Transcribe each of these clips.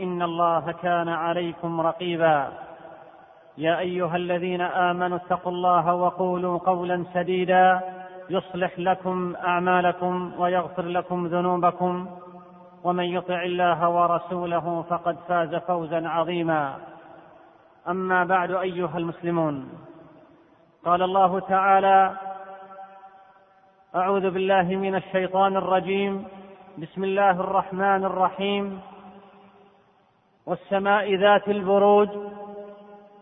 إن الله كان عليكم رقيبا. يا أيها الذين آمنوا اتقوا الله وقولوا قولا سديدا. يصلح لكم أعمالكم ويغفر لكم ذنوبكم. ومن يطع الله ورسوله فقد فاز فوزا عظيما. أما بعد أيها المسلمون. قال الله تعالى أعوذ بالله من الشيطان الرجيم. بسم الله الرحمن الرحيم. والسماء ذات البروج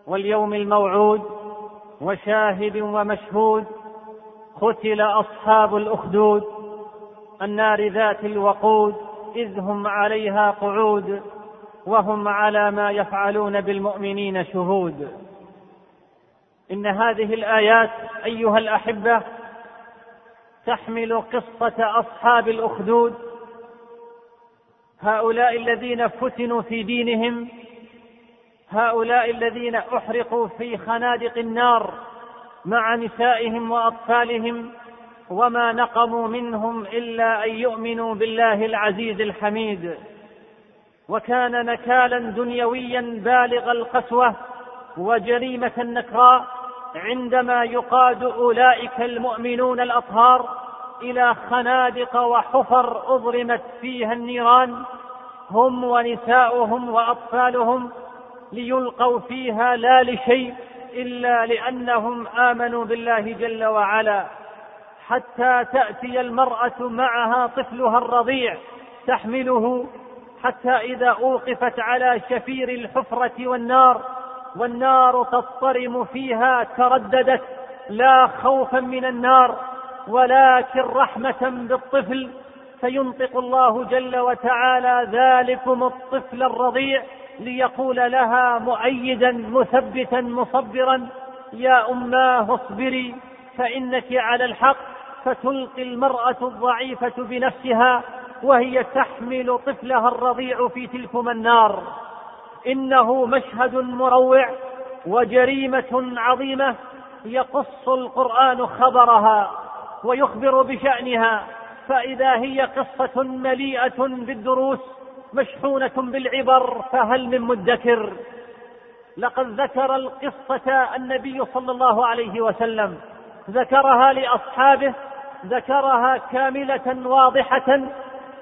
واليوم الموعود وشاهد ومشهود قتل أصحاب الأخدود النار ذات الوقود إذ هم عليها قعود وهم على ما يفعلون بالمؤمنين شهود. إن هذه الآيات أيها الأحبة تحمل قصة أصحاب الأخدود هؤلاء الذين فتنوا في دينهم هؤلاء الذين أحرقوا في خنادق النار مع نسائهم وأطفالهم وما نقموا منهم إلا أن يؤمنوا بالله العزيز الحميد. وكان نكالا دنيويا بالغ القسوة وجريمة نكراء عندما يقاد أولئك المؤمنون الأطهار إلى خنادق وحفر اضرمت فيها النيران هم ونساؤهم وأطفالهم ليلقوا فيها لا لشيء إلا لأنهم آمنوا بالله جل وعلا. حتى تأتي المرأة معها طفلها الرضيع تحمله حتى إذا أوقفت على شفير الحفرة والنار والنار تضطرم فيها ترددت لا خوفا من النار. ولكن رحمة بالطفل فينطق الله جل وتعالى ذلكم الطفل الرضيع ليقول لها مؤيدا مثبتا مصبرا يا أماه اصبري فإنك على الحق فتلقي المرأة الضعيفة بنفسها وهي تحمل طفلها الرضيع في تلكم النار. إنه مشهد مروع وجريمة عظيمة يقص القرآن خبرها. ويخبر بشأنها فإذا هي قصة مليئة بالدروس مشحونة بالعبر فهل من مدكر؟ لقد ذكر القصة النبي صلى الله عليه وسلم. ذكرها لأصحابه ذكرها كاملة واضحة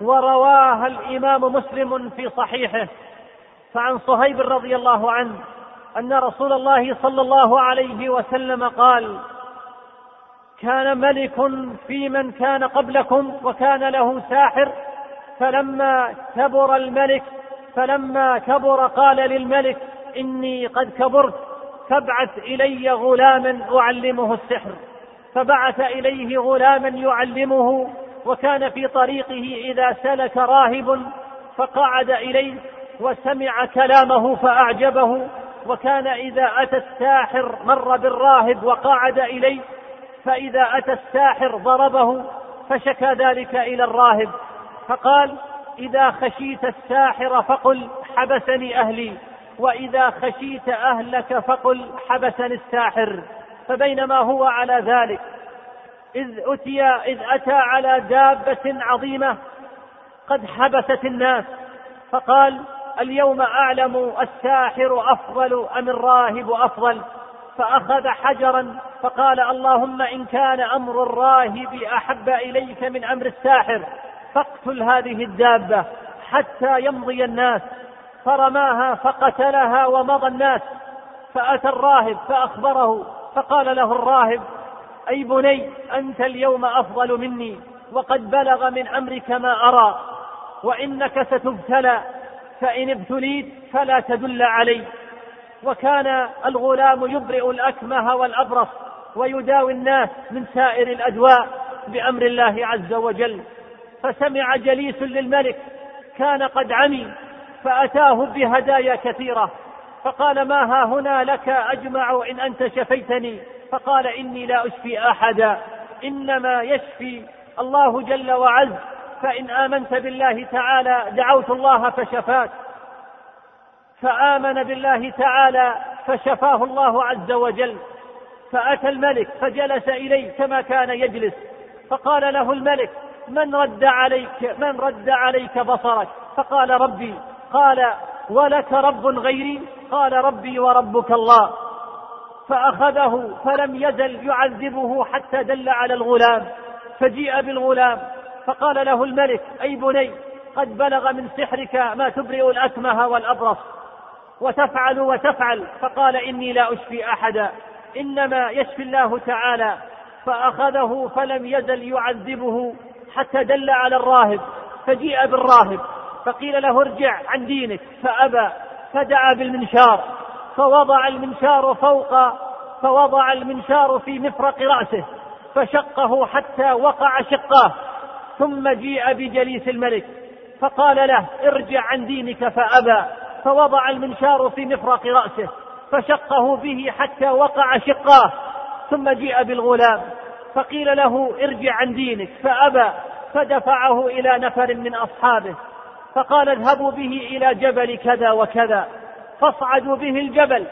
ورواها الإمام مسلم في صحيحه. فعن صهيب رضي الله عنه أن رسول الله صلى الله عليه وسلم قال كان ملك في من كان قبلكم وكان له ساحر فلما كبر الملك فلما كبر قال للملك إني قد كبرت فابعث إلي غلاما أعلمه السحر. فبعث إليه غلاما يعلمه وكان في طريقه إذا سلك راهب فقعد إليه وسمع كلامه فأعجبه وكان إذا أتى الساحر مر بالراهب وقعد إليه فإذا أتى الساحر ضربه فشكى ذلك إلى الراهب فقال إذا خشيت الساحر فقل حبسني أهلي وإذا خشيت أهلك فقل حبسني الساحر فبينما هو على ذلك إذ أتي إذ أتى على دابة عظيمة قد حبست الناس فقال اليوم أعلم الساحر أفضل أم الراهب أفضل؟ فأخذ حجرا فقال اللهم إن كان أمر الراهب أحب إليك من أمر الساحر فاقتل هذه الدابة حتى يمضي الناس فرماها فقتلها ومضى الناس فأتى الراهب فأخبره فقال له الراهب أي بني أنت اليوم أفضل مني وقد بلغ من أمرك ما أرى وإنك ستبتلى فإن ابتليت فلا تدل علي. وكان الغلام يبرئ الأكمه والأبرص ويداوي الناس من سائر الأدواء بأمر الله عز وجل. فسمع جليس للملك كان قد عمي فأتاه بهدايا كثيرة. فقال ما ها هنا لك أجمع إن أنت شفيتني؟ فقال إني لا أشفي أحدا إنما يشفي الله جل وعز فإن آمنت بالله تعالى دعوت الله فشفاك. فآمن بالله تعالى فشفاه الله عز وجل فأتى الملك فجلس إليه كما كان يجلس فقال له الملك من رد عليك من رد عليك بصرك؟ فقال ربي قال ولك رب غيري؟ قال ربي وربك الله. فأخذه فلم يزل يعذبه حتى دل على الغلام فجيء بالغلام فقال له الملك أي بني قد بلغ من سحرك ما تبرئ الأكمه والأبرص. وتفعل وتفعل. فقال إني لا أشفي أحدا. إنما يشفي الله تعالى. فأخذه فلم يزل يعذبه حتى دل على الراهب. فجيء بالراهب. فقيل له ارجع عن دينك. فأبى. فدعا بالمنشار. فوضع المنشار فوق فوضع المنشار في مفرق رأسه. فشقه حتى وقع شقاه. ثم جيء بجليس الملك. فقال له ارجع عن دينك. فأبى. فوضع المنشار في مفرق رأسه فشقه به حتى وقع شقاه ثم جيء بالغلام فقيل له ارجع عن دينك فأبى فدفعه إلى نفر من أصحابه فقال اذهبوا به إلى جبل كذا وكذا فاصعدوا به الجبل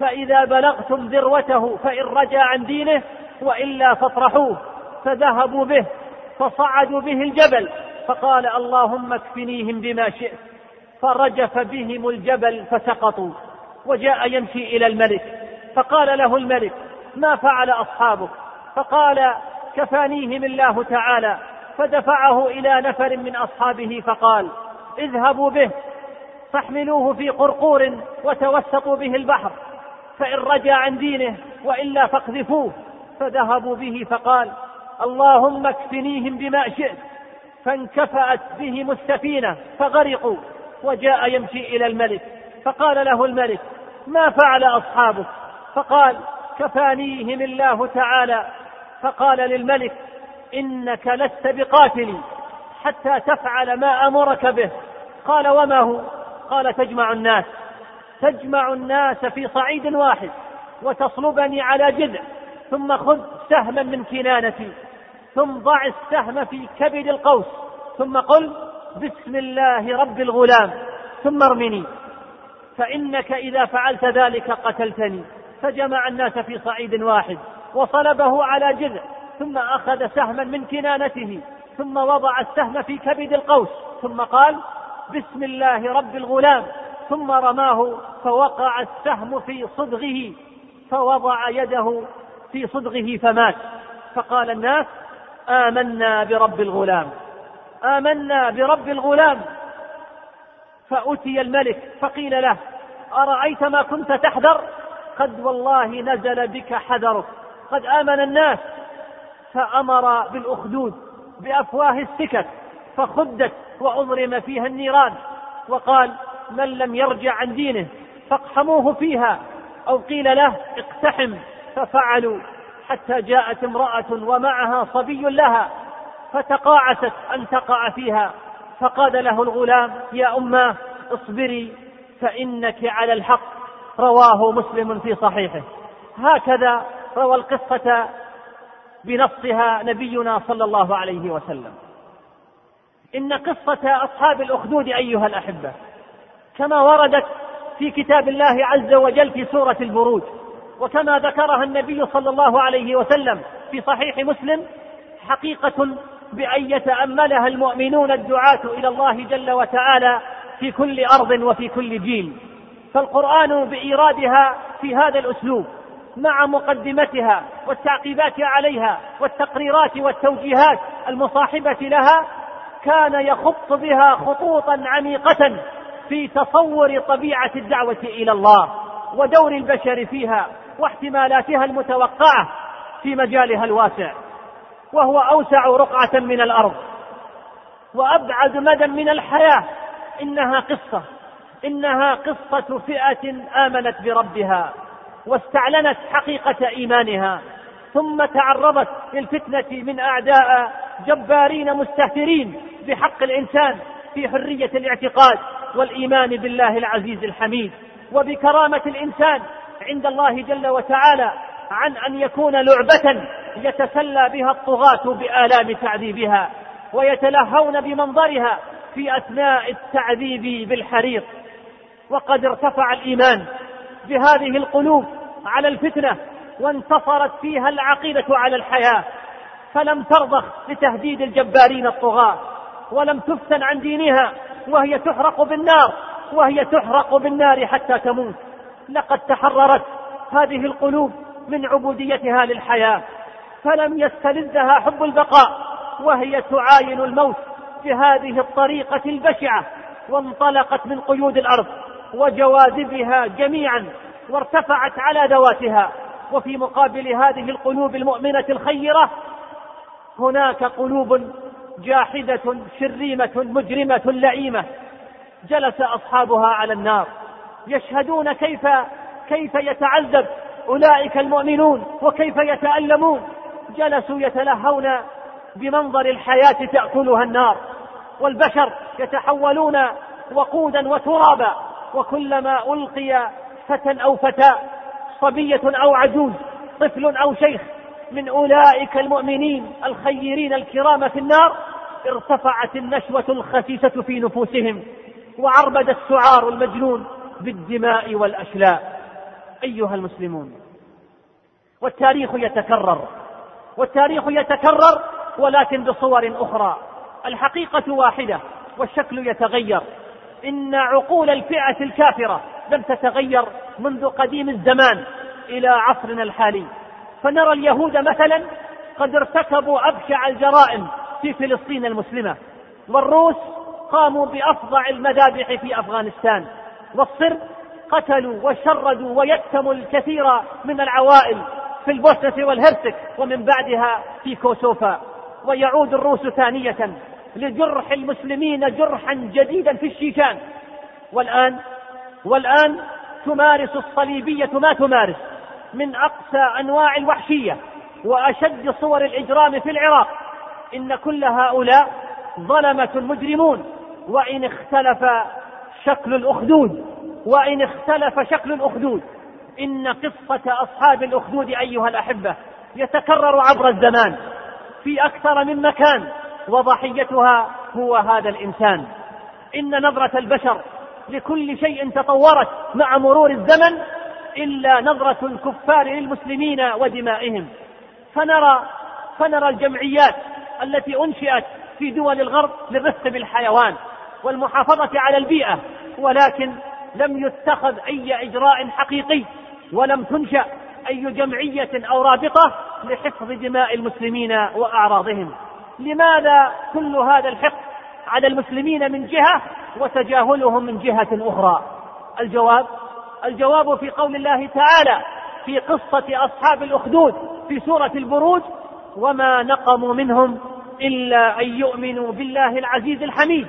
فإذا بلغتم ذروته فإن رجع عن دينه وإلا فاطرحوه فذهبوا به فصعدوا به الجبل فقال اللهم اكفنيهم بما شئت. فرجف بهم الجبل فسقطوا وجاء يمشي إلى الملك فقال له الملك ما فعل أصحابك؟ فقال كفانيهم الله تعالى. فدفعه إلى نفر من أصحابه فقال اذهبوا به فاحملوه في قرقور وتوسطوا به البحر فإن رجع عن دينه وإلا فاقذفوه. فذهبوا به فقال اللهم اكفنيهم بما شئت فانكفأت بهم السفينة فغرقوا. وجاء يمشي إلى الملك فقال له الملك ما فعل أصحابك؟ فقال كفانيهم الله تعالى. فقال للملك إنك لست بقاتلي حتى تفعل ما أمرك به. قال وما هو؟ قال تجمع الناس تجمع الناس في صعيد واحد وتصلبني على جذع ثم خذ سهما من كنانتي ثم ضع السهم في كبد القوس ثم قل بسم الله رب الغلام ثم ارمني. فإنك إذا فعلت ذلك قتلتني. فجمع الناس في صعيد واحد وصلبه على جذع ثم أخذ سهما من كنانته ثم وضع السهم في كبد القوس ثم قال بسم الله رب الغلام. ثم رماه فوقع السهم في صدغه فوضع يده في صدغه فمات. فقال الناس آمنا برب الغلام. آمنا برب الغلام. فأتي الملك فقيل له أرأيت ما كنت تحذر؟ قد والله نزل بك حذرك. قد آمن الناس. فأمر بالأخدود بأفواه السكك فخدت وأضرم فيها النيران. وقال من لم يرجع عن دينه فاقحموه فيها. أو قيل له اقتحم. ففعلوا حتى جاءت امرأة ومعها صبي لها. فتقاعست أن تقع فيها. فقال له الغلام يا أماه اصبري فإنك على الحق. رواه مسلم في صحيحه. هكذا روى القصة بنصها نبينا صلى الله عليه وسلم. إن قصة أصحاب الأخدود أيها الأحبة كما وردت في كتاب الله عز وجل في سورة البروج وكما ذكرها النبي صلى الله عليه وسلم في صحيح مسلم حقيقة بأن يتأملها المؤمنون الدعاة إلى الله جل وتعالى في كل أرض وفي كل جيل. فالقرآن بإيرادها في هذا الأسلوب مع مقدمتها والتعقيبات عليها والتقريرات والتوجيهات المصاحبة لها كان يخط بها خطوطا عميقة في تصور طبيعة الدعوة إلى الله ودور البشر فيها واحتمالاتها المتوقعة في مجالها الواسع. وهو أوسع رقعة من الأرض وأبعد مدى من الحياة. إنها قصة إنها قصة فئة آمنت بربها واستعلنت حقيقة إيمانها ثم تعرضت للفتنة من أعداء جبارين مستهترين بحق الإنسان في حرية الاعتقاد والإيمان بالله العزيز الحميد وبكرامة الإنسان عند الله جل وتعالى عن أن يكون لعبة يتسلى بها الطغاة بآلام تعذيبها ويتلهون بمنظرها في أثناء التعذيب بالحريق. وقد ارتفع الإيمان بهذه القلوب على الفتنة وانتصرت فيها العقيدة على الحياة. فلم ترضخ لتهديد الجبارين الطغاة ولم تفتن عن دينها وهي تحرق بالنار وهي تحرق بالنار حتى تموت. لقد تحررت هذه القلوب من عبوديتها للحياة. فلم يستلذها حب البقاء وهي تعاين الموت بهذه الطريقة البشعة وانطلقت من قيود الأرض وجواذبها جميعا وارتفعت على ذواتها. وفي مقابل هذه القلوب المؤمنة الخيرة هناك قلوب جاحدة شريمة مجرمة لئيمة. جلس أصحابها على النار يشهدون كيف كيف يتعذب أولئك المؤمنون وكيف يتألمون. جلسوا يتلهون بمنظر الحياة تأكلها النار والبشر يتحولون وقودا وترابا وكلما ألقي فتى أو فتاة صبية أو عجوز طفل أو شيخ من أولئك المؤمنين الخيرين الكرام في النار ارتفعت النشوة الخسيسة في نفوسهم وعربد السعار المجنون بالدماء والأشلاء. أيها المسلمون والتاريخ يتكرر. والتاريخ يتكرر ولكن بصور أخرى. الحقيقة واحدة والشكل يتغير. إن عقول الفئة الكافرة لم تتغير منذ قديم الزمان إلى عصرنا الحالي. فنرى اليهود مثلا قد ارتكبوا أبشع الجرائم في فلسطين المسلمة. والروس قاموا بأفظع المذابح في أفغانستان. والصرب قتلوا وشردوا ويكتموا الكثير من العوائل في البوسنة والهرسك ومن بعدها في كوسوفا. ويعود الروس ثانية لجرح المسلمين جرحا جديدا في الشيشان. والآن والآن تمارس الصليبية ما تمارس من أقسى أنواع الوحشية وأشد صور الإجرام في العراق. إن كل هؤلاء ظلمة مجرمون وإن اختلف شكل الأخدود. وإن اختلف شكل الأخدود. إن قصة أصحاب الأخدود أيها الأحبة يتكرر عبر الزمان في أكثر من مكان وضحيتها هو هذا الإنسان. إن نظرة البشر لكل شيء تطورت مع مرور الزمن إلا نظرة الكفار للمسلمين ودمائهم. فنرى فنرى الجمعيات التي أنشئت في دول الغرب للرفق بالحيوان والمحافظة على البيئة ولكن لم يتخذ أي إجراء حقيقي. ولم تنشأ أي جمعية أو رابطة لحفظ دماء المسلمين وأعراضهم. لماذا كل هذا الحقد على المسلمين من جهة وتجاهلهم من جهة أخرى؟ الجواب الجواب في قول الله تعالى في قصة أصحاب الأخدود في سورة البروج وما نقموا منهم إلا أن يؤمنوا بالله العزيز الحميد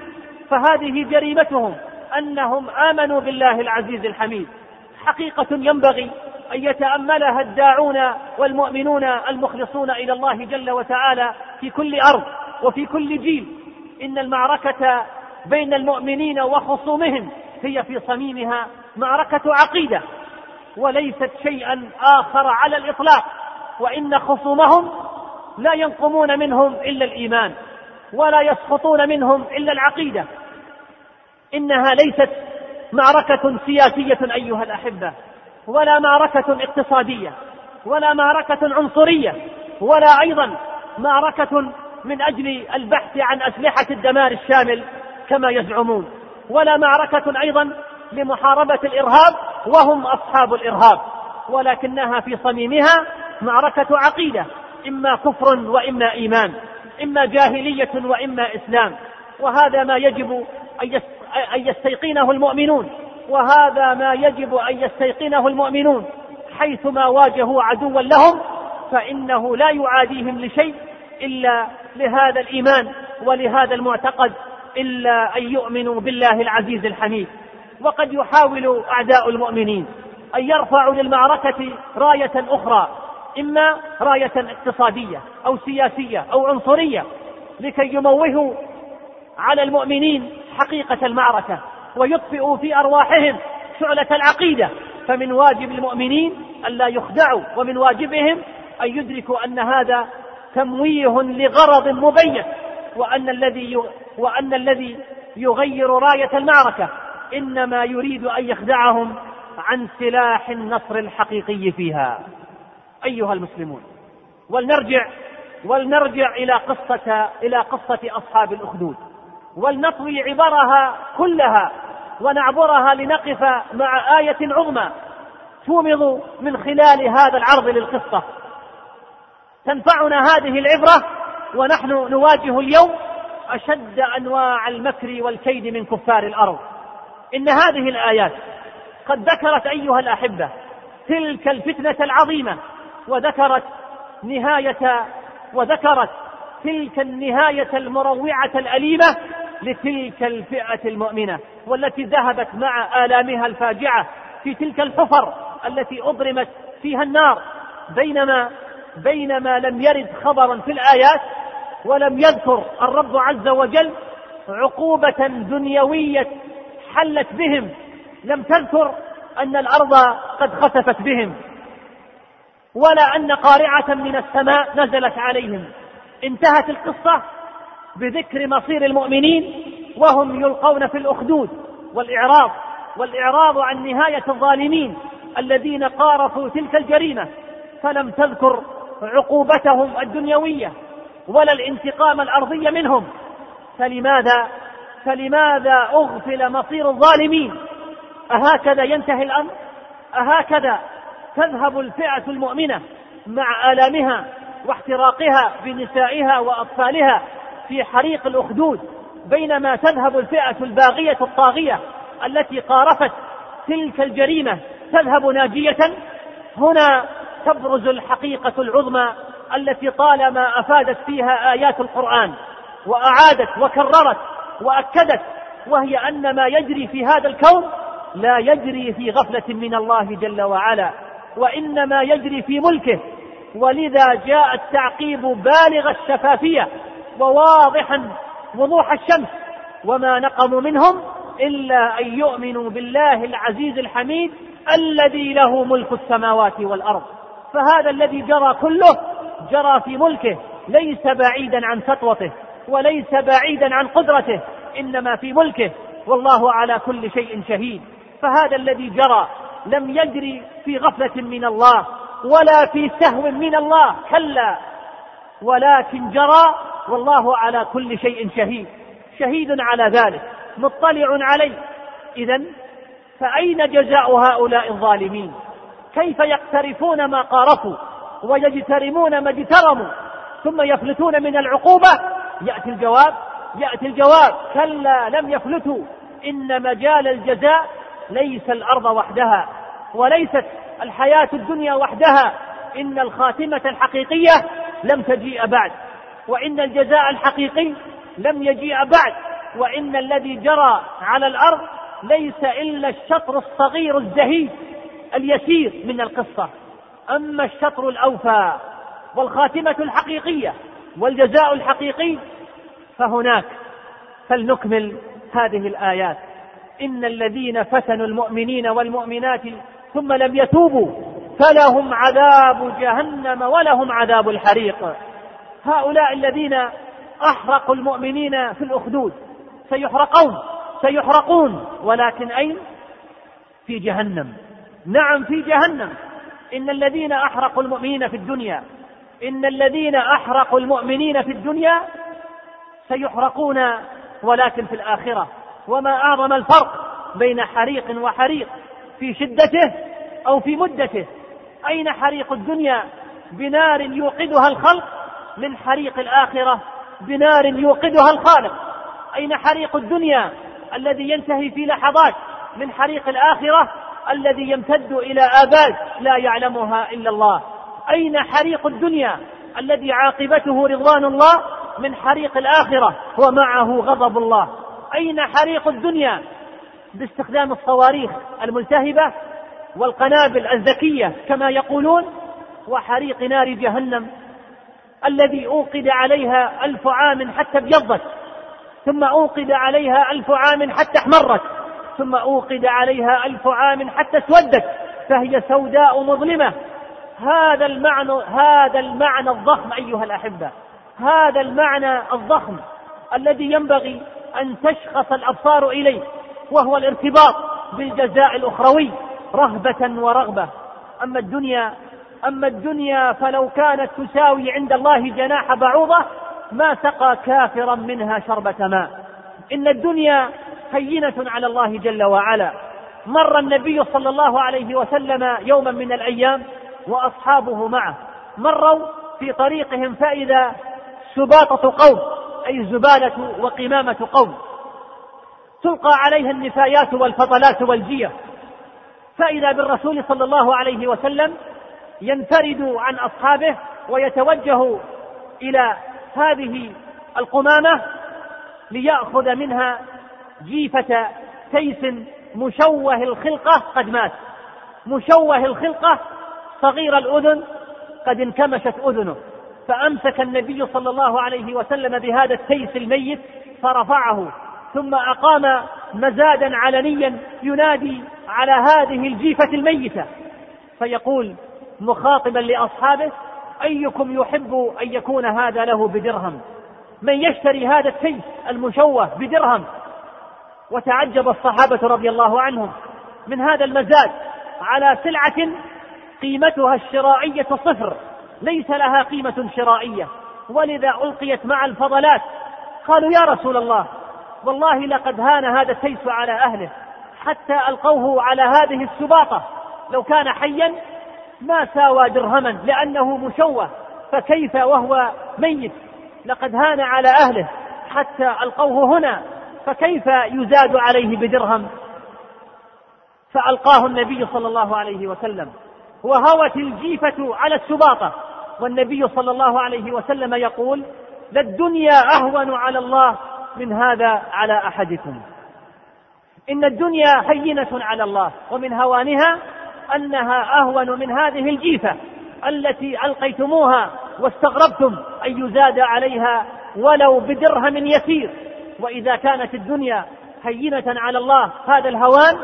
فهذه جريمتهم أنهم آمنوا بالله العزيز الحميد. حقيقة ينبغي أن يتأملها الداعون والمؤمنون المخلصون إلى الله جل وتعالى في كل أرض وفي كل جيل. إن المعركة بين المؤمنين وخصومهم هي في صميمها معركة عقيدة وليست شيئا آخر على الإطلاق. وإن خصومهم لا ينقمون منهم إلا الإيمان ولا يسقطون منهم إلا العقيدة. إنها ليست معركة سياسية أيها الأحبة ولا معركة اقتصادية ولا معركة عنصرية ولا أيضا معركة من أجل البحث عن أسلحة الدمار الشامل كما يزعمون ولا معركة أيضا لمحاربة الإرهاب وهم أصحاب الإرهاب ولكنها في صميمها معركة عقيدة إما كفر وإما إيمان إما جاهلية وإما إسلام وهذا ما يجب أن يستيقنه المؤمنون وهذا ما يجب أن يستيقنه المؤمنون. حيثما واجهوا عدوا لهم فإنه لا يعاديهم لشيء إلا لهذا الإيمان ولهذا المعتقد إلا أن يؤمنوا بالله العزيز الحميد. وقد يحاول أعداء المؤمنين أن يرفعوا للمعركة راية أخرى إما راية اقتصادية أو سياسية أو عنصرية لكي يموهوا على المؤمنين حقيقة المعركة ويطفئوا في أرواحهم شعلة العقيدة. فمن واجب المؤمنين ألا يخدعوا ومن واجبهم أن يدركوا أن هذا تمويه لغرض مبين وأن الذي وأن الذي يغير راية المعركة إنما يريد أن يخدعهم عن سلاح النصر الحقيقي فيها. أيها المسلمون ولنرجع ولنرجع إلى قصة إلى قصة أصحاب الأخدود. ولنطوي عبرها كلها ونعبرها لنقف مع آية عظمى تومض من خلال هذا العرض للقصة. تنفعنا هذه العبرة ونحن نواجه اليوم أشد أنواع المكر والكيد من كفار الأرض. إن هذه الآيات قد ذكرت أيها الأحبة تلك الفتنة العظيمة وذكرت نهاية وذكرت تلك النهاية المروعة الأليمة لتلك الفئة المؤمنة والتي ذهبت مع آلامها الفاجعة في تلك الحفر التي أضرمت فيها النار. بينما بينما لم يرد خبرا في الآيات ولم يذكر الرب عز وجل عقوبة دنيوية حلت بهم. لم تذكر أن الأرض قد خسفت بهم ولا أن قارعة من السماء نزلت عليهم. انتهت القصة؟ بذكر مصير المؤمنين وهم يلقون في الأخدود والإعراض والإعراض عن نهاية الظالمين الذين قارفوا تلك الجريمة. فلم تذكر عقوبتهم الدنيوية ولا الانتقام الأرضي منهم. فلماذا؟ فلماذا أغفل مصير الظالمين؟ أهكذا ينتهي الأمر؟ أهكذا تذهب الفئة المؤمنة مع آلامها واحتراقها بنسائها وأطفالها في حريق الأخدود بينما تذهب الفئة الباغية الطاغية التي قارفت تلك الجريمة تذهب ناجية. هنا تبرز الحقيقة العظمى التي طالما أفادت فيها آيات القرآن وأعادت وكررت وأكدت وهي أن ما يجري في هذا الكون لا يجري في غفلة من الله جل وعلا وإنما يجري في ملكه. ولذا جاء التعقيب بالغ الشفافية وواضحا وضوح الشمس وما نقموا منهم إلا أن يؤمنوا بالله العزيز الحميد الذي له ملك السماوات والأرض. فهذا الذي جرى كله جرى في ملكه ليس بعيدا عن سطوته وليس بعيدا عن قدرته إنما في ملكه والله على كل شيء شهيد. فهذا الذي جرى لم يجري في غفلة من الله ولا في سهو من الله كلا. ولكن جرى والله على كل شيء شهيد. شهيد على ذلك. مطلع عليه. إذا فأين جزاء هؤلاء الظالمين؟ كيف يقترفون ما قارفوا ويجترمون ما اجترموا؟ ثم يفلتون من العقوبة؟ يأتي الجواب. يأتي الجواب. كلا لم يفلتوا. إن مجال الجزاء ليس الأرض وحدها وليست الحياة الدنيا وحدها. إن الخاتمة الحقيقية لم تجيء بعد. وإن الجزاء الحقيقي لم يجيء بعد وإن الذي جرى على الأرض ليس إلا الشطر الصغير الزهيد اليسير من القصة. أما الشطر الأوفى والخاتمة الحقيقية والجزاء الحقيقي فهناك. فلنكمل هذه الآيات. إن الذين فتنوا المؤمنين والمؤمنات ثم لم يتوبوا فلهم عذاب جهنم ولهم عذاب الحريق. هؤلاء الذين أحرقوا المؤمنين في الأخدود. سيحرقون سيحرقون. ولكن أين؟ في جهنم. نعم في جهنم. إن الذين أحرقوا المؤمنين في الدنيا إن الذين أحرقوا المؤمنين في الدنيا سيحرقون ولكن في الآخرة. وما أعظم الفرق بين حريق وحريق؟ في شدته أو في مدته؟ أين حريق الدنيا؟ بنار يوقدها الخلق من حريق الآخرة بنار يوقدها الخالق. أين حريق الدنيا الذي ينتهي في لحظات؟ من حريق الآخرة الذي يمتد إلى آباد لا يعلمها إلا الله. أين حريق الدنيا الذي عاقبته رضوان الله؟ من حريق الآخرة ومعه غضب الله. أين حريق الدنيا؟ باستخدام الصواريخ الملتهبة والقنابل الذكية كما يقولون وحريق نار جهنم. الذي أوقد عليها ألف عام حتى ابيضت ثم أوقد عليها ألف عام حتى احمرت ثم أوقد عليها ألف عام حتى اسودت فهي سوداء مظلمة. هذا المعنى هذا المعنى الضخم أيها الأحبة. هذا المعنى الضخم الذي ينبغي أن تشخص الأبصار إليه وهو الارتباط بالجزاء الأخروي رهبة ورغبة. أما الدنيا أما الدنيا فلو كانت تساوي عند الله جناح بعوضة ما سقى كافرا منها شربة ماء. إن الدنيا هينة على الله جل وعلا. مر النبي صلى الله عليه وسلم يوما من الأيام وأصحابه معه. مروا في طريقهم فإذا سباطة قوم أي الزبالة وقمامة قوم. تلقى عليها النفايات والفضلات والجية. فإذا بالرسول صلى الله عليه وسلم ينفرد عن أصحابه ويتوجه إلى هذه القمامة ليأخذ منها جيفة تيس مشوه الخلقة قد مات. مشوه الخلقة صغير الأذن قد انكمشت أذنه. فأمسك النبي صلى الله عليه وسلم بهذا التيس الميت فرفعه ثم أقام مزادا علنيا ينادي على هذه الجيفة الميتة. فيقول مخاطبا لأصحابه أيكم يحب أن يكون هذا له بدرهم؟ من يشتري هذا التيس المشوه بدرهم؟ وتعجب الصحابة رضي الله عنهم من هذا المزاد على سلعة قيمتها الشرائية صفر ليس لها قيمة شرائية. ولذا ألقيت مع الفضلات قالوا يا رسول الله والله لقد هان هذا التيس على أهله حتى ألقوه على هذه السباطة لو كان حيا ما ساوى درهما لأنه مشوه فكيف وهو ميت؟ لقد هان على أهله حتى ألقوه هنا فكيف يزاد عليه بدرهم؟ فألقاه النبي صلى الله عليه وسلم وهوت الجيفة على السباطة والنبي صلى الله عليه وسلم يقول للدنيا أهون على الله من هذا على أحدكم. إن الدنيا هينة على الله ومن هوانها أنها أهون من هذه الجيفة التي ألقيتموها واستغربتم أن يزاد عليها ولو بدرهم يسير. وإذا كانت الدنيا هينة على الله هذا الهوان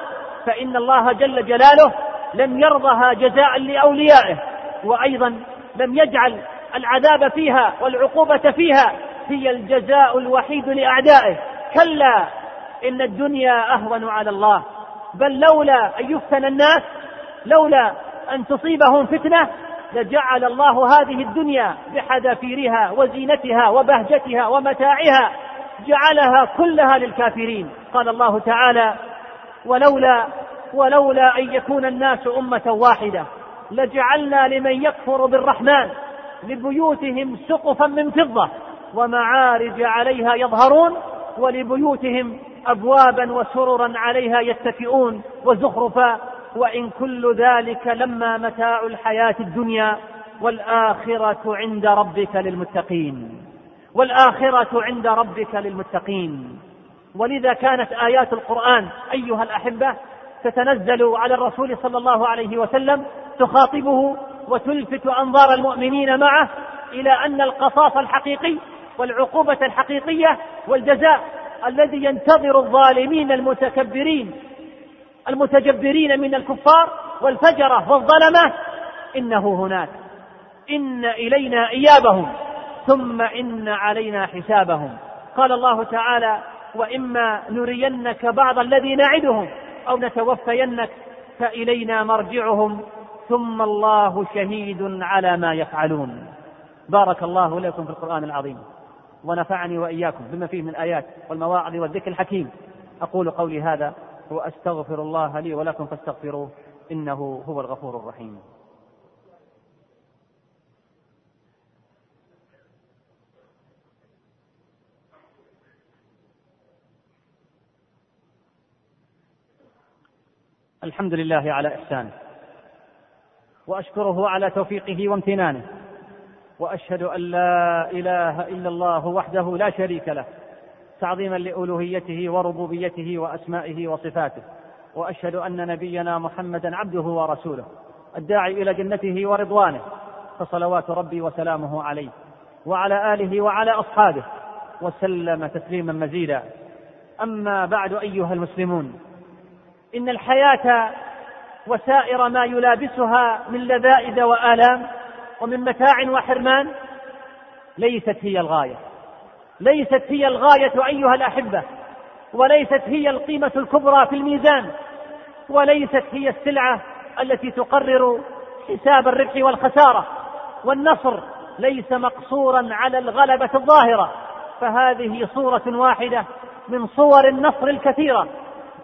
فإن الله جل جلاله لم يرضها جزاء لأوليائه وأيضا لم يجعل العذاب فيها والعقوبة فيها هي الجزاء الوحيد لأعدائه. كلا إن الدنيا أهون على الله بل لولا أن يفتن الناس لولا أن تصيبهم فتنة لجعل الله هذه الدنيا بحذافيرها وزينتها وبهجتها ومتاعها جعلها كلها للكافرين. قال الله تعالى ولولا ولولا أن يكون الناس أمة واحدة لجعلنا لمن يكفر بالرحمن لبيوتهم سقفا من فضة ومعارج عليها يظهرون ولبيوتهم أبوابا وسررا عليها يتكئون وزخرفا وإن كل ذلك لما متاع الحياة الدنيا والآخرة عند ربك للمتقين. والآخرة عند ربك للمتقين. ولذا كانت آيات القرآن أيها الأحبة تتنزل على الرسول صلى الله عليه وسلم تخاطبه وتلفت أنظار المؤمنين معه إلى أن القصاص الحقيقي والعقوبة الحقيقية والجزاء الذي ينتظر الظالمين المتكبرين المتجبرين من الكفار والفجرة والظلمة. إنه هناك. إن إلينا إيابهم. ثم إن علينا حسابهم. قال الله تعالى وإما نرينك بعض الذي نعدهم أو نتوفينك فإلينا مرجعهم. ثم الله شهيد على ما يفعلون. بارك الله لكم في القرآن العظيم. ونفعني وإياكم بما فيه من الآيات والمواعظ والذكر الحكيم. أقول قولي هذا. وأستغفر الله لي ولكم فاستغفروه إنه هو الغفور الرحيم. الحمد لله على إحسانه وأشكره على توفيقه وامتنانه وأشهد أن لا إله إلا الله وحده لا شريك له تعظيما لألوهيته وربوبيته وأسمائه وصفاته وأشهد أن نبينا محمدا عبده ورسوله الداعي إلى جنته ورضوانه فصلوات ربي وسلامه عليه وعلى آله وعلى أصحابه وسلم تسليما مزيدا. أما بعد أيها المسلمون إن الحياة وسائر ما يلابسها من لذائذ وآلام ومن متاع وحرمان ليست هي الغاية. ليست هي الغاية أيها الأحبة وليست هي القيمة الكبرى في الميزان وليست هي السلعة التي تقرر حساب الربح والخسارة والنصر ليس مقصورا على الغلبة الظاهرة. فهذه صورة واحدة من صور النصر الكثيرة.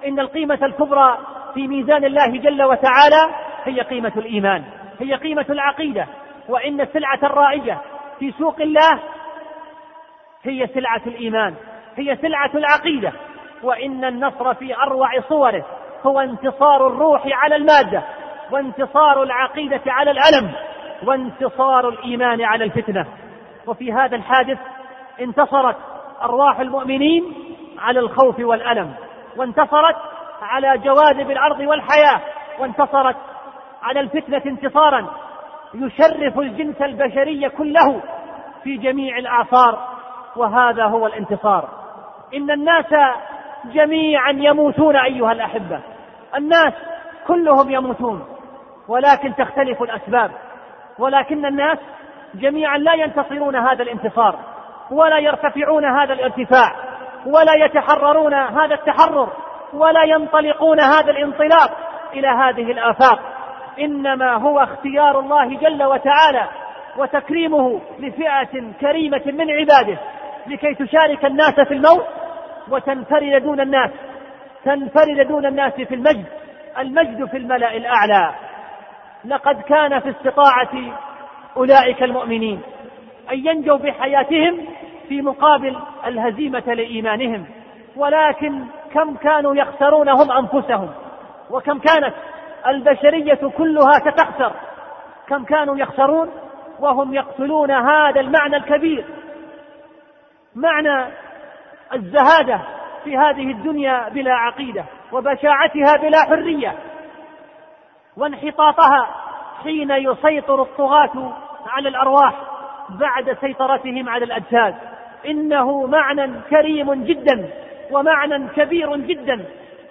إن القيمة الكبرى في ميزان الله جل وتعالى هي قيمة الإيمان هي قيمة العقيدة وإن السلعة الرائجة في سوق الله هي سلعة الإيمان هي سلعة العقيدة. وإن النصر في أروع صوره هو انتصار الروح على المادة وانتصار العقيدة على الألم وانتصار الإيمان على الفتنة. وفي هذا الحادث انتصرت أرواح المؤمنين على الخوف والألم وانتصرت على جواذب الأرض والحياة وانتصرت على الفتنة انتصارا. يشرف الجنس البشري كله في جميع الأعصار وهذا هو الانتصار. إن الناس جميعا يموتون أيها الأحبة. الناس كلهم يموتون ولكن تختلف الأسباب. ولكن الناس جميعا لا ينتصرون هذا الانتصار ولا يرتفعون هذا الارتفاع ولا يتحررون هذا التحرر ولا ينطلقون هذا الانطلاق إلى هذه الآفاق. إنما هو اختيار الله جل وتعالى وتكريمه لفئة كريمة من عباده. لكي تشارك الناس في الموت وتنفرد دون الناس تنفرد دون الناس في المجد المجد في الملأ الأعلى. لقد كان في استطاعة أولئك المؤمنين أن ينجوا بحياتهم في مقابل الهزيمة لإيمانهم ولكن كم كانوا يخسرون هم أنفسهم وكم كانت البشرية كلها ستخسر كم كانوا يخسرون وهم يقتلون هذا المعنى الكبير. معنى الزهادة في هذه الدنيا بلا عقيدة وبشاعتها بلا حرية وانحطاطها حين يسيطر الطغاة على الأرواح بعد سيطرتهم على الأجساد. إنه معنى كريم جدا ومعنى كبير جدا.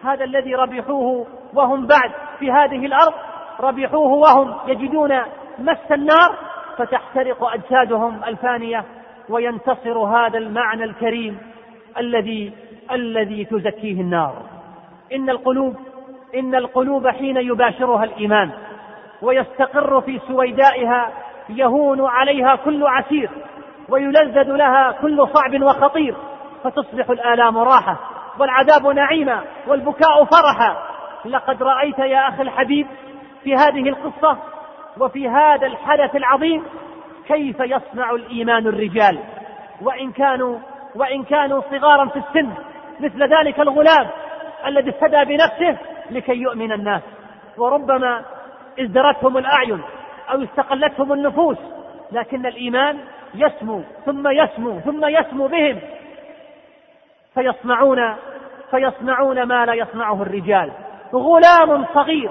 هذا الذي ربحوه وهم بعد في هذه الأرض ربحوه وهم يجدون مس النار فتحترق أجسادهم الفانية. وينتصر هذا المعنى الكريم الذي الذي تزكيه النار. إن القلوب إن القلوب حين يباشرها الإيمان ويستقر في سويدائها يهون عليها كل عسير ويلذذ لها كل صعب وخطير فتصبح الآلام راحة والعذاب نعيما والبكاء فرحا. لقد رأيت يا أخي الحبيب في هذه القصة وفي هذا الحدث العظيم كيف يصنع الإيمان الرجال؟ وإن كانوا وإن كانوا صغارا في السن مثل ذلك الغلام الذي افتدى بنفسه لكي يؤمن الناس. وربما ازدرتهم الأعين أو استقلتهم النفوس لكن الإيمان يسمو ثم يسمو ثم يسمو بهم. فيصنعون فيصنعون ما لا يصنعه الرجال. غلام صغير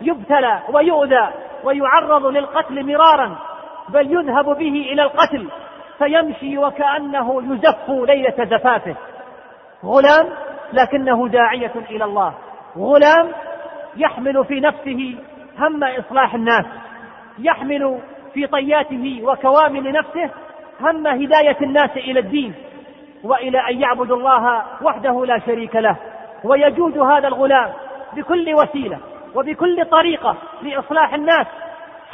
يبتلى ويؤذى ويعرض للقتل مرارا. بل يذهب به إلى القتل فيمشي وكأنه يزف ليلة زفافه. غلام لكنه داعية إلى الله. غلام يحمل في نفسه هم إصلاح الناس يحمل في طياته وكوامن نفسه هم هداية الناس إلى الدين وإلى أن يعبدوا الله وحده لا شريك له. ويجود هذا الغلام بكل وسيلة وبكل طريقة لإصلاح الناس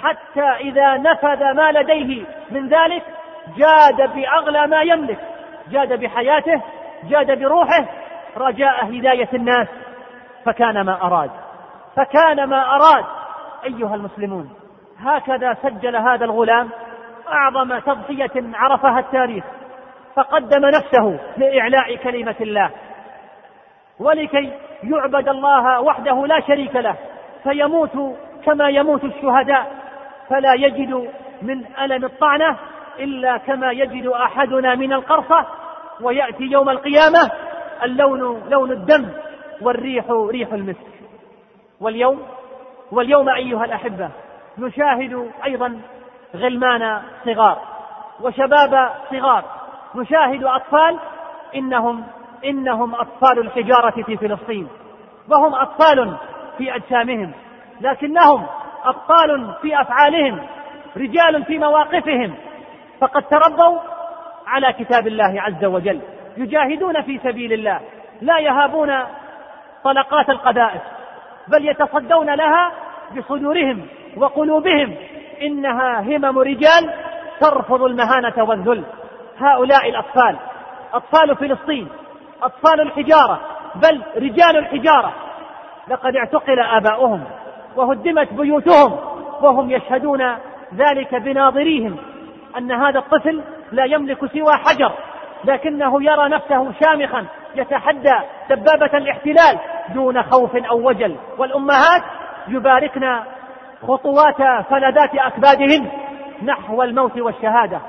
حتى إذا نفذ ما لديه من ذلك جاد بأغلى ما يملك جاد بحياته جاد بروحه رجاء هداية الناس. فكان ما أراد فكان ما أراد أيها المسلمون. هكذا سجل هذا الغلام أعظم تضحية عرفها التاريخ. فقدم نفسه لإعلاء كلمة الله. ولكي يعبد الله وحده لا شريك له فيموت كما يموت الشهداء. فلا يجد من ألم الطعنة إلا كما يجد أحدنا من القرصة ويأتي يوم القيامة اللون لون الدم والريح ريح المسك. واليوم واليوم أيها الأحبة نشاهد أيضا غلمان صغار وشباب صغار. نشاهد أطفال إنهم إنهم أطفال الحجارة في فلسطين وهم أطفال في أجسامهم لكنهم أبطال في أفعالهم رجال في مواقفهم. فقد تربوا على كتاب الله عز وجل. يجاهدون في سبيل الله لا يهابون طلقات القذائف بل يتصدون لها بصدورهم وقلوبهم. إنها همم رجال ترفض المهانة والذل. هؤلاء الأطفال أطفال فلسطين أطفال الحجارة بل رجال الحجارة. لقد اعتقل آباؤهم. وهدمت بيوتهم وهم يشهدون ذلك بناظريهم أن هذا الطفل لا يملك سوى حجر لكنه يرى نفسه شامخا يتحدى دبابة الاحتلال دون خوف أو وجل. والأمهات يباركن خطوات فلذات اكبادهن نحو الموت والشهادة.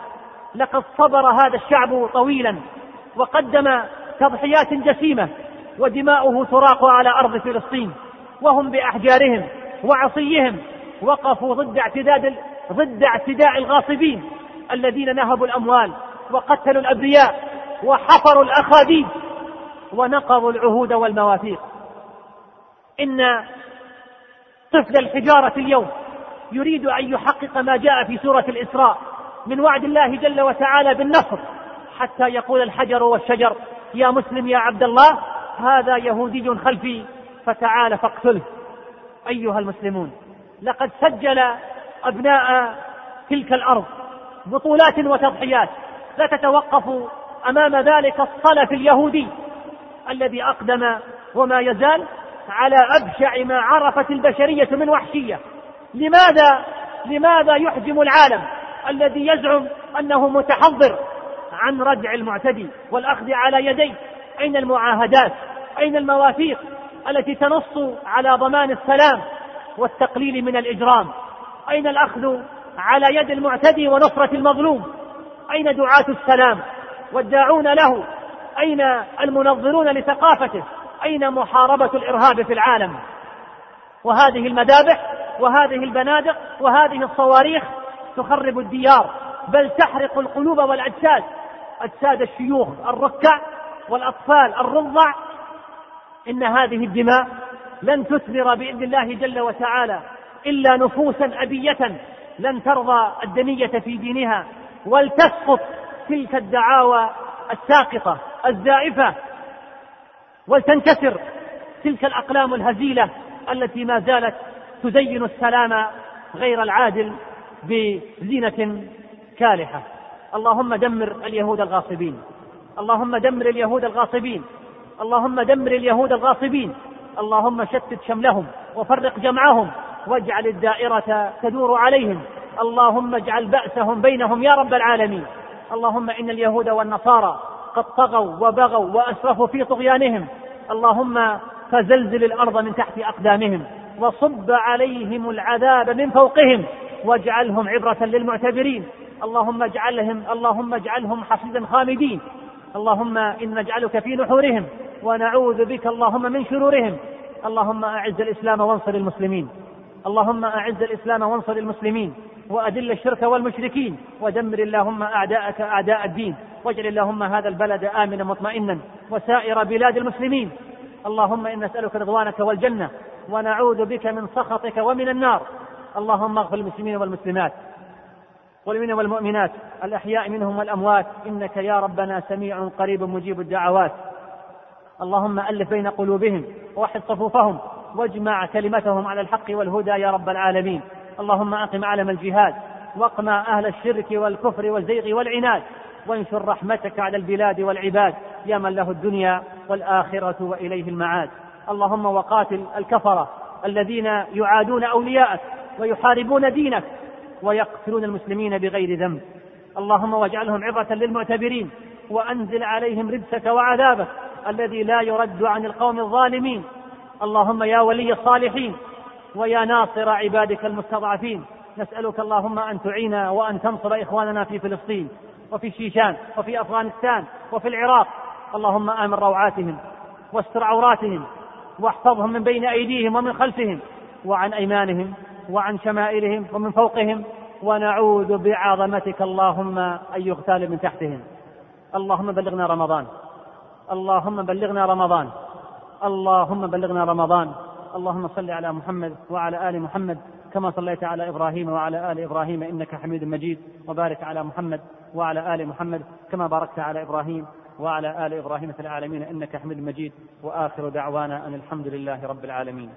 لقد صبر هذا الشعب طويلا وقدم تضحيات جسيمة ودماؤه تراق على أرض فلسطين وهم بأحجارهم وعصيهم وقفوا ضد اعتداد ضد اعتداء الغاصبين الذين نهبوا الأموال وقتلوا الأبرياء وحفروا الأخاديد ونقضوا العهود والمواثيق. إن طفل الحجارة اليوم يريد أن يحقق ما جاء في سورة الإسراء من وعد الله جل وتعالى بالنصر حتى يقول الحجر والشجر يا مسلم يا عبد الله هذا يهودي خلفي فتعال فاقتله. أيها المسلمون لقد سجل أبناء تلك الأرض بطولات وتضحيات لا تتوقف أمام ذلك الصلف اليهودي الذي أقدم وما يزال على أبشع ما عرفت البشرية من وحشية. لماذا؟ لماذا يحجم العالم الذي يزعم أنه متحضر عن ردع المعتدي والأخذ على يديه؟ أين المعاهدات؟ أين المواثيق؟ التي تنص على ضمان السلام والتقليل من الإجرام. أين الأخذ على يد المعتدي ونصرة المظلوم؟ أين دعاة السلام؟ والداعون له. أين المنظرون لثقافته؟ أين محاربة الإرهاب في العالم؟ وهذه المذابح وهذه البنادق وهذه الصواريخ تخرب الديار بل تحرق القلوب والأجساد. أجساد الشيوخ الركع والأطفال الرضع إن هذه الدماء لن تثمر بإذن الله جل وتعالى إلا نفوسا ابيه لن ترضى الدنية في دينها ولتسقط تلك الدعاوى الساقطة الزائفة ولتنكسر تلك الأقلام الهزيلة التي ما زالت تزين السلام غير العادل بزينة كالحة. اللهم دمر اليهود الغاصبين. اللهم دمر اليهود الغاصبين. اللهم دمر اليهود الغاصبين. اللهم شتت شملهم وفرق جمعهم واجعل الدائرة تدور عليهم. اللهم اجعل بأسهم بينهم يا رب العالمين. اللهم إن اليهود والنصارى قد طغوا وبغوا وأسرفوا في طغيانهم. اللهم فزلزل الأرض من تحت أقدامهم وصب عليهم العذاب من فوقهم. واجعلهم عبرة للمعتبرين. اللهم اجعلهم اللهم اجعلهم حصيدا خامدين. اللهم إن نجعلك في نحورهم. ونعوذ بك اللهم من شرورهم. اللهم أعز الإسلام وانصر المسلمين. اللهم أعز الإسلام وانصر المسلمين. وأذل الشرك والمشركين. ودمر اللهم أعداءك أعداء الدين. واجعل اللهم هذا البلد آمنا مطمئنا. وسائر بلاد المسلمين. اللهم إن نسألك رضوانك والجنة. ونعوذ بك من سخطك ومن النار. اللهم اغفر للمسلمين والمسلمات. والمؤمنين والمؤمنات. الأحياء منهم والأموات. إنك يا ربنا سميع قريب مجيب الدعوات. اللهم ألف بين قلوبهم ووحد صفوفهم واجمع كلمتهم على الحق والهدى يا رب العالمين. اللهم أقم علم الجهاد واقمع أهل الشرك والكفر والزيغ والعناد وانشر رحمتك على البلاد والعباد يا من له الدنيا والآخرة وإليه المعاد. اللهم وقاتل الكفرة الذين يعادون أولياءك ويحاربون دينك ويقتلون المسلمين بغير ذنب. اللهم واجعلهم عبرة للمعتبرين وأنزل عليهم رجسك وعذابك الذي لا يرد عن القوم الظالمين. اللهم يا ولي الصالحين ويا ناصر عبادك المستضعفين. نسألك اللهم أن تعين وأن تنصر إخواننا في فلسطين وفي الشيشان وفي أفغانستان وفي العراق. اللهم آمن روعاتهم واستر عوراتهم واحفظهم من بين أيديهم ومن خلفهم وعن أيمانهم وعن شمائلهم ومن فوقهم. ونعوذ بعظمتك اللهم أن يغتال من تحتهم. اللهم بلغنا رمضان. اللهم بلغنا رمضان. اللهم بلغنا رمضان. اللهم صل على محمد وعلى آل محمد كما صليت على إبراهيم وعلى آل إبراهيم إنك حميد مجيد. وبارك على محمد وعلى آل محمد كما باركت على إبراهيم وعلى آل إبراهيم في العالمين إنك حميد مجيد. وآخر دعوانا أن الحمد لله رب العالمين.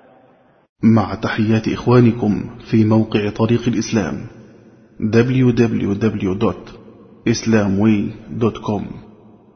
مع تحيات إخوانكم في موقع طريق الإسلام www.islamway.com